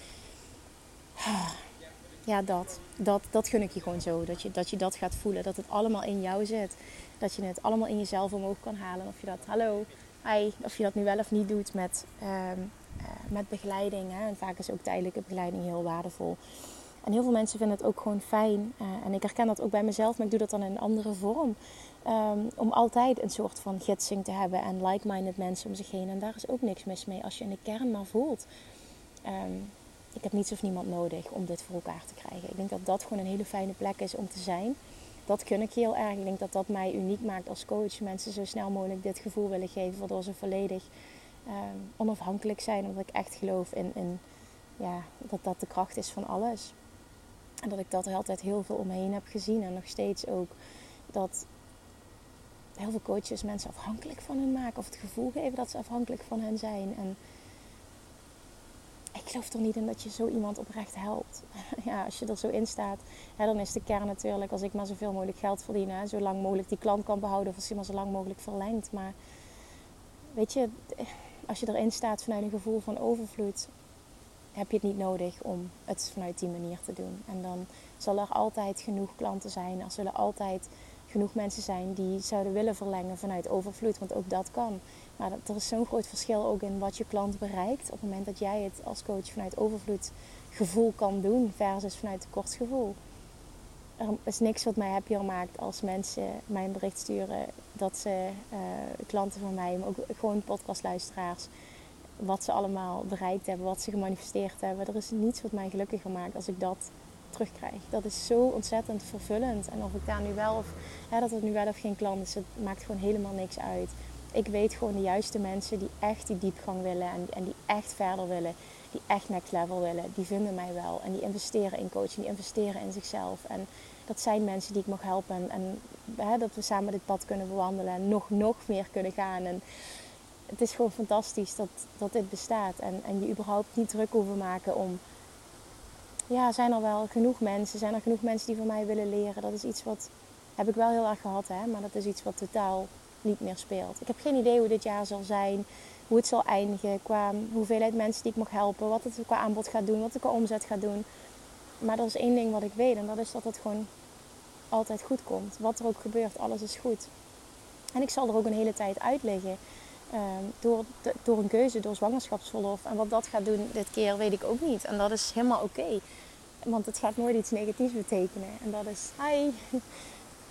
ja, dat, dat, dat gun ik je gewoon zo. Dat je, dat je dat gaat voelen, dat het allemaal in jou zit. Dat je het allemaal in jezelf omhoog kan halen. Of je dat, hallo, hi, of je dat nu wel of niet doet met, ehm, eh, met begeleiding. Hè. En vaak is ook tijdelijke begeleiding heel waardevol. En heel veel mensen vinden het ook gewoon fijn. Uh, en ik herken dat ook bij mezelf, maar ik doe dat dan in een andere vorm. Um, om altijd een soort van gidsing te hebben en like-minded mensen om zich heen. En daar is ook niks mis mee als je in de kern maar voelt. Um, ik heb niets of niemand nodig om dit voor elkaar te krijgen. Ik denk dat dat gewoon een hele fijne plek is om te zijn dat kun ik heel erg. Ik denk dat dat mij uniek maakt als coach. Mensen zo snel mogelijk dit gevoel willen geven, waardoor ze volledig ehm, onafhankelijk zijn. Omdat ik echt geloof in, in ja, dat dat de kracht is van alles. En dat ik dat er altijd heel veel omheen heb gezien. En nog steeds ook dat heel veel coaches mensen afhankelijk van hen maken. Of het gevoel geven dat ze afhankelijk van hen zijn. En ik geloof er niet in dat je zo iemand oprecht helpt. ja, als je er zo in staat, hè, dan is de kern natuurlijk als ik maar zoveel mogelijk geld verdien, hè, zo lang mogelijk die klant kan behouden of als hij maar zo lang mogelijk verlengt. Maar weet je, als je erin staat vanuit een gevoel van overvloed, heb je het niet nodig om het vanuit die manier te doen. En dan zal er altijd genoeg klanten zijn. Er zullen altijd genoeg mensen zijn die zouden willen verlengen vanuit overvloed, want ook dat kan. Maar er is zo'n groot verschil ook in wat je klant bereikt. Op het moment dat jij het als coach vanuit overvloed gevoel kan doen versus vanuit tekortgevoel. Er is niks wat mij happier maakt als mensen mij een bericht sturen dat ze uh, klanten van mij, maar ook gewoon podcastluisteraars, wat ze allemaal bereikt hebben, wat ze gemanifesteerd hebben. Er is niets wat mij gelukkiger maakt als ik dat terugkrijg. Dat is zo ontzettend vervullend. En of ik daar nu wel of ja, dat het nu wel of geen klant is, het maakt gewoon helemaal niks uit ik weet gewoon de juiste mensen die echt die diepgang willen en, en die echt verder willen, die echt next level willen, die vinden mij wel. En die investeren in coaching, die investeren in zichzelf. En dat zijn mensen die ik mag helpen en, en hè, dat we samen dit pad kunnen bewandelen en nog, nog meer kunnen gaan. En het is gewoon fantastisch dat, dat dit bestaat en, en je überhaupt niet druk hoeven maken om ja, zijn er wel genoeg mensen, zijn er genoeg mensen die van mij willen leren. Dat is iets wat heb ik wel heel erg gehad, hè, maar dat is iets wat totaal niet meer speelt. Ik heb geen idee hoe dit jaar zal zijn, hoe het zal eindigen, qua hoeveelheid mensen die ik mag helpen, wat het qua aanbod gaat doen, wat ik qua omzet gaat doen. Maar er is één ding wat ik weet en dat is dat het gewoon altijd goed komt. Wat er ook gebeurt, alles is goed. En ik zal er ook een hele tijd uitleggen. Ehm, door, door een keuze, door zwangerschapsverlof. En wat dat gaat doen dit keer, weet ik ook niet. En dat is helemaal oké. Want het gaat nooit iets negatiefs betekenen. En dat is, hi.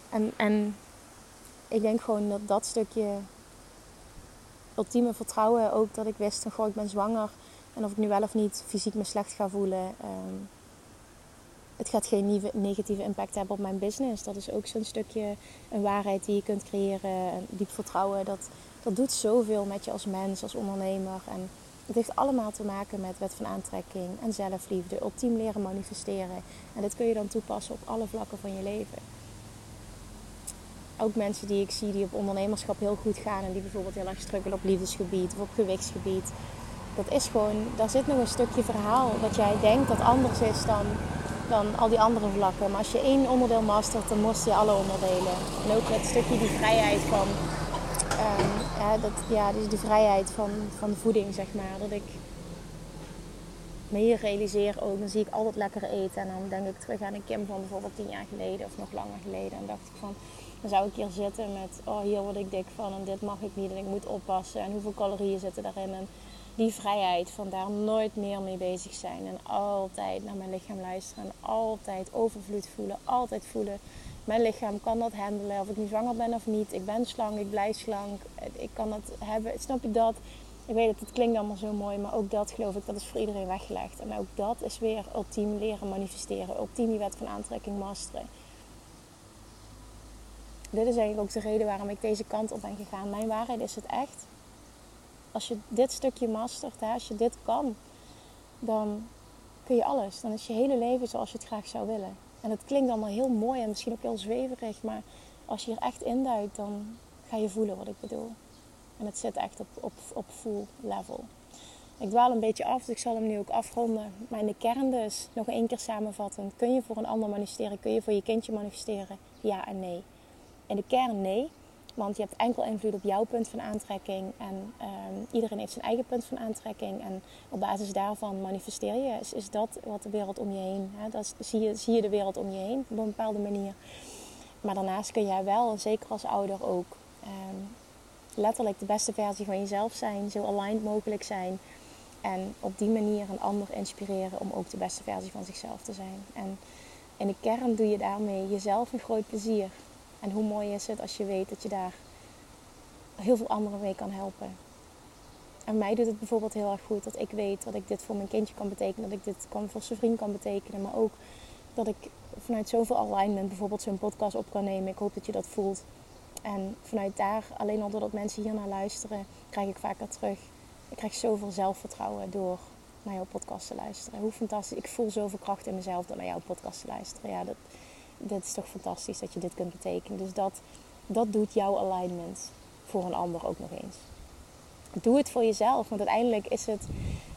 En, en ik denk gewoon dat dat stukje ultieme vertrouwen, ook dat ik wist van goh, ik ben zwanger en of ik nu wel of niet fysiek me slecht ga voelen. Ehm, het gaat geen negatieve impact hebben op mijn business. Dat is ook zo'n stukje een waarheid die je kunt creëren. En diep vertrouwen, dat, dat doet zoveel met je als mens, als ondernemer. En het heeft allemaal te maken met wet van aantrekking en zelfliefde. Ultiem leren manifesteren. En dit kun je dan toepassen op alle vlakken van je leven. Ook mensen die ik zie die op ondernemerschap heel goed gaan en die bijvoorbeeld heel erg struggelen op liefdesgebied of op gewichtsgebied. Dat is gewoon, daar zit nog een stukje verhaal dat jij denkt dat anders is dan, dan al die andere vlakken. Maar als je één onderdeel mastert, dan most je alle onderdelen. En ook het stukje die vrijheid van, ja, dat, ja, dus die vrijheid van, van voeding, zeg maar. Dat ik me hier realiseer ook, dan zie ik altijd lekker eten. En dan denk ik terug aan een Kim van bijvoorbeeld tien jaar geleden of nog langer geleden. En dacht ik van, dan zou ik hier zitten met, oh hier word ik dik van en dit mag ik niet en ik moet oppassen. En hoeveel calorieën zitten daarin. En die vrijheid van daar nooit meer mee bezig zijn. En altijd naar mijn lichaam luisteren. En altijd overvloed voelen. Altijd voelen, mijn lichaam kan dat handelen. Of ik nu zwanger ben of niet. Ik ben slank, ik blijf slank. Ik kan dat hebben. Snap je dat? Ik weet het, het klinkt allemaal zo mooi, maar ook dat geloof ik, dat is voor iedereen weggelegd. En ook dat is weer ultiem leren manifesteren, ultiem die wet van aantrekking masteren. Dit is eigenlijk ook de reden waarom ik deze kant op ben gegaan. Mijn waarheid is het echt. Als je dit stukje mastert, als je dit kan, dan kun je alles. Dan is je hele leven zoals je het graag zou willen. En het klinkt allemaal heel mooi en misschien ook heel zweverig, maar als je er echt induikt, dan ga je voelen wat ik bedoel. En het zit echt op, op, op full level. Ik dwaal een beetje af, dus ik zal hem nu ook afronden. Maar in de kern dus, nog één keer samenvattend. Kun je voor een ander manifesteren? Kun je voor je kindje manifesteren? Ja en nee. In de kern nee. Want je hebt enkel invloed op jouw punt van aantrekking. En ehm, iedereen heeft zijn eigen punt van aantrekking. En op basis daarvan manifesteer je. Is, is dat wat de wereld om je heen... Hè? Dat zie, je, zie je de wereld om je heen op een bepaalde manier. Maar daarnaast kun jij wel, zeker als ouder ook... Ehm, letterlijk de beste versie van jezelf zijn, zo aligned mogelijk zijn. En op die manier een ander inspireren om ook de beste versie van zichzelf te zijn. En in de kern doe je daarmee jezelf een groot plezier. En hoe mooi is het als je weet dat je daar heel veel anderen mee kan helpen. En mij doet het bijvoorbeeld heel erg goed dat ik weet dat ik dit voor mijn kindje kan betekenen. Dat ik dit kan voor zijn vriend kan betekenen. Maar ook dat ik vanuit zoveel alignment bijvoorbeeld zo'n podcast op kan nemen. Ik hoop dat je dat voelt. En vanuit daar, alleen al doordat mensen hier naar luisteren, krijg ik vaker terug. Ik krijg zoveel zelfvertrouwen door naar jouw podcast te luisteren. Hoe fantastisch. Ik voel zoveel kracht in mezelf door naar jouw podcast te luisteren. Ja, dat, dit is toch fantastisch dat je dit kunt betekenen. Dus dat, dat doet jouw alignment voor een ander ook nog eens. Doe het voor jezelf, want uiteindelijk is het,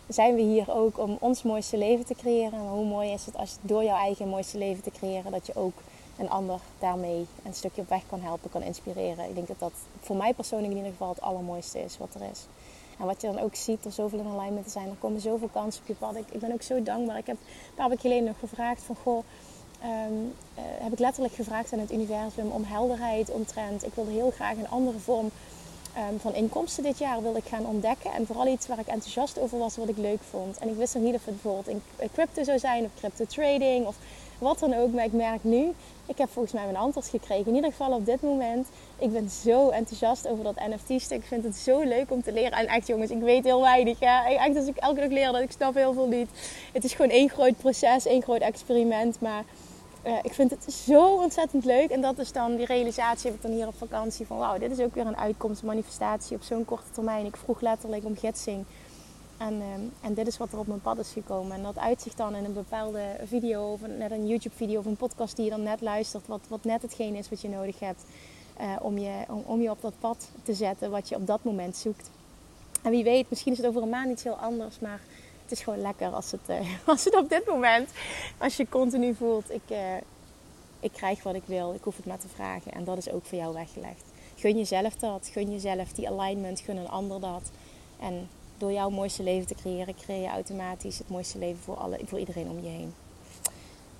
zijn we hier ook om ons mooiste leven te creëren. Maar hoe mooi is het als je door jouw eigen mooiste leven te creëren, dat je ook een ander daarmee een stukje op weg kan helpen, kan inspireren. Ik denk dat dat voor mij persoonlijk in ieder geval het allermooiste is wat er is. En wat je dan ook ziet, er zoveel in alignment te zijn, er komen zoveel kansen op je pad. Ik, ik ben ook zo dankbaar. Ik heb een paar nog gevraagd van, goh, ehm, eh, heb ik letterlijk gevraagd aan het universum om helderheid omtrent. Ik wilde heel graag een andere vorm um, van inkomsten dit jaar wilde ik gaan ontdekken. En vooral iets waar ik enthousiast over was, wat ik leuk vond. En ik wist nog niet of het bijvoorbeeld in crypto zou zijn of crypto trading of wat dan ook. Maar ik merk nu, ik heb volgens mij mijn antwoord gekregen. In ieder geval op dit moment. Ik ben zo enthousiast over dat NFT-stuk. Ik vind het zo leuk om te leren. En echt jongens, ik weet heel weinig. Ja. Echt als ik elke dag leer dat ik snap heel veel niet. Het is gewoon één groot proces, één groot experiment. Maar uh, ik vind het zo ontzettend leuk. En dat is dan die realisatie, heb ik dan hier op vakantie. Van wauw, dit is ook weer een uitkomst, manifestatie op zo'n korte termijn. Ik vroeg letterlijk om gidsing. En, uh, en dit is wat er op mijn pad is gekomen. En dat uitzicht dan in een bepaalde video, of net een YouTube video of een podcast die je dan net luistert. Wat, wat net hetgeen is wat je nodig hebt uh, om, je, om, om je op dat pad te zetten wat je op dat moment zoekt. En wie weet, misschien is het over een maand iets heel anders. Maar het is gewoon lekker als het, uh, als het op dit moment, als je continu voelt, ik, uh, ik krijg wat ik wil, ik hoef het maar te vragen. En dat is ook voor jou weggelegd. Gun jezelf dat, gun jezelf die alignment, gun een ander dat. En door jouw mooiste leven te creëren, creëer je automatisch het mooiste leven voor, alle, voor iedereen om je heen.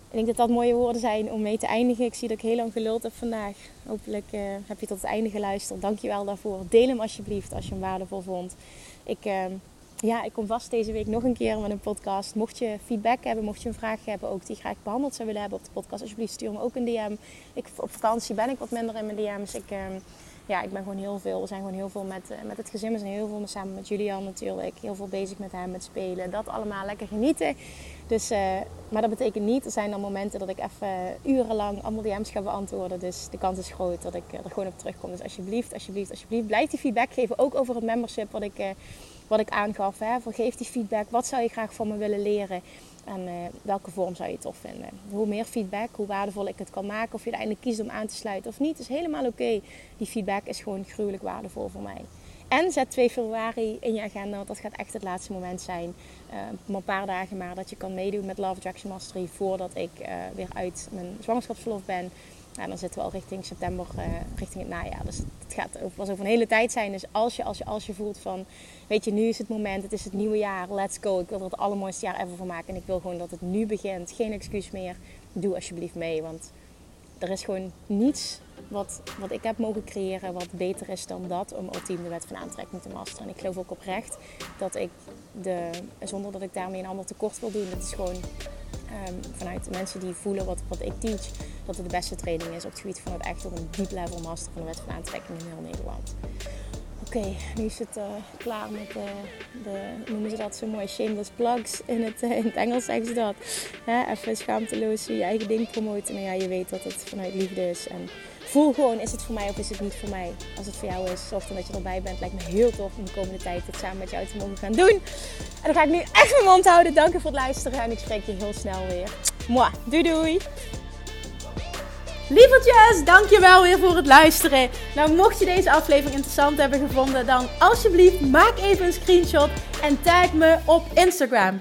Ik denk dat dat mooie woorden zijn om mee te eindigen. Ik zie dat ik heel lang geluld heb vandaag. Hopelijk uh, heb je tot het einde geluisterd. Dank je wel daarvoor. Deel hem alsjeblieft als je hem waardevol vond. Ik ja, ik kom vast deze week nog een keer met een podcast. Mocht je feedback hebben, mocht je een vraag hebben, ook die graag behandeld zou willen hebben op de podcast, alsjeblieft stuur me ook een DM. Ik, op vakantie ben ik wat minder in mijn DM's. Ik, uh, ja, ik ben gewoon heel veel. We zijn gewoon heel veel met, uh, met het gezin. We zijn heel veel samen met Julian natuurlijk. Heel veel bezig met hem, met spelen. Dat allemaal lekker genieten. Dus, uh, maar dat betekent niet, er zijn dan momenten dat ik even urenlang allemaal DM's ga beantwoorden. Dus de kans is groot dat ik er gewoon op terugkom. Dus alsjeblieft, alsjeblieft, alsjeblieft, blijf die feedback geven. Ook over het membership wat ik wat ik aangaf. Vergeef die feedback. Wat zou je graag van me willen leren? En welke vorm zou je tof vinden? Hoe meer feedback, hoe waardevol ik het kan maken. Of je uiteindelijk kiest om aan te sluiten of niet, is helemaal oké. Die feedback is gewoon gruwelijk waardevol voor mij. En zet 2 februari in je agenda, want dat gaat echt het laatste moment zijn. Uh, een paar dagen maar dat je kan meedoen met Love Attraction Mastery voordat ik uh, weer uit mijn zwangerschapsverlof ben. Nou, dan zitten we al richting september, uh, richting het najaar. Dus het gaat pas over een hele tijd zijn. Dus als je, als, je, als je voelt van, weet je, nu is het moment, het is het nieuwe jaar, let's go. Ik wil er het allermooiste jaar ever van maken. En ik wil gewoon dat het nu begint. Geen excuus meer. Doe alsjeblieft mee, want er is gewoon niets wat, wat ik heb mogen creëren wat beter is dan dat om ultiem de wet van aantrekking te masteren. En ik geloof ook oprecht dat ik, de, zonder dat ik daarmee een ander tekort wil doen, dat is gewoon um, vanuit de mensen die voelen wat, wat ik teach, dat het de beste training is op het gebied van het echt op een deep level master van de wet van aantrekking in heel Nederland. Oké, nu is het uh, klaar met uh, de, noemen ze dat zo mooi, shameless plugs. In het, uh, in het Engels zeggen ze dat. Hè? Even schaamteloos je eigen ding promoten. Nou ja, je weet dat het vanuit liefde is. En voel gewoon, is het voor mij of is het niet voor mij? Als het voor jou is, zorg dan dat je erbij bent. Lijkt me heel tof om de komende tijd het samen met jou te mogen gaan doen. En dan ga ik nu echt mijn mond houden. Dank je voor het luisteren en ik spreek je heel snel weer. Mwah, doei doei! Lievertjes, dankjewel weer voor het luisteren. Nou, mocht je deze aflevering interessant hebben gevonden, dan alsjeblieft maak even een screenshot en tag me op Instagram.